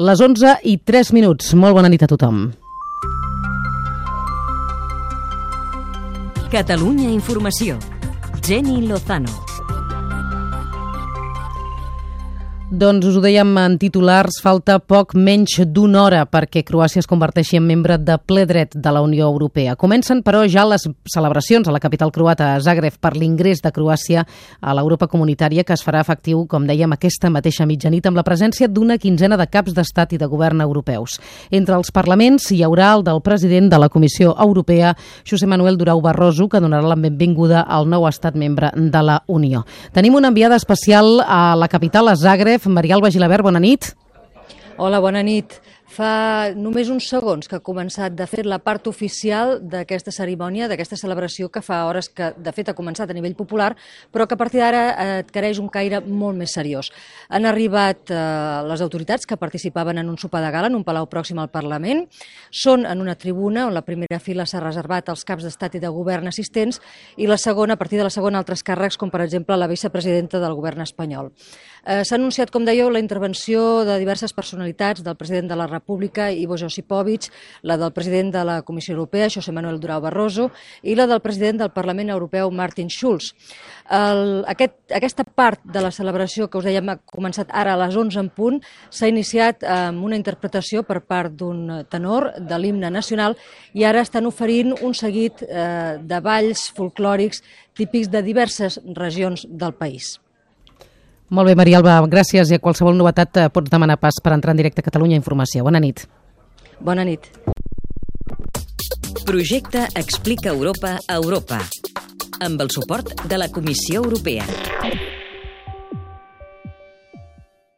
Les 11 i 3 minuts. Molt bona nit a tothom. Catalunya Informació. Jenny Lozano. Doncs us ho dèiem en titulars, falta poc menys d'una hora perquè Croàcia es converteixi en membre de ple dret de la Unió Europea. Comencen, però, ja les celebracions a la capital croata, a Zagreb, per l'ingrés de Croàcia a l'Europa comunitària, que es farà efectiu, com dèiem, aquesta mateixa mitjanit amb la presència d'una quinzena de caps d'estat i de govern europeus. Entre els parlaments hi haurà el del president de la Comissió Europea, José Manuel Durau Barroso, que donarà la benvinguda al nou estat membre de la Unió. Tenim una enviada especial a la capital, a Zagreb, Maria Alba bona nit. Hola, bona nit. Fa només uns segons que ha començat, de fet, la part oficial d'aquesta cerimònia, d'aquesta celebració, que fa hores que, de fet, ha començat a nivell popular, però que a partir d'ara adquireix un caire molt més seriós. Han arribat eh, les autoritats que participaven en un sopar de gala en un palau pròxim al Parlament. Són en una tribuna on la primera fila s'ha reservat als caps d'estat i de govern assistents i la segona, a partir de la segona, altres càrrecs, com per exemple la vicepresidenta del govern espanyol. Eh, S'ha anunciat, com dèieu, la intervenció de diverses personalitats del president de la República, Ivo Josipovic, la del president de la Comissió Europea, José Manuel Durao Barroso, i la del president del Parlament Europeu, Martin Schulz. El, aquest, aquesta part de la celebració que us dèiem ha començat ara a les 11 en punt, s'ha iniciat amb una interpretació per part d'un tenor de l'himne nacional i ara estan oferint un seguit eh, de balls folclòrics típics de diverses regions del país. Molt bé, Maria Alba, gràcies i a qualsevol novetat eh, pots demanar pas per entrar en directe a Catalunya Informació. Bona nit. Bona nit. Projecte Explica Europa a Europa amb el suport de la Comissió Europea.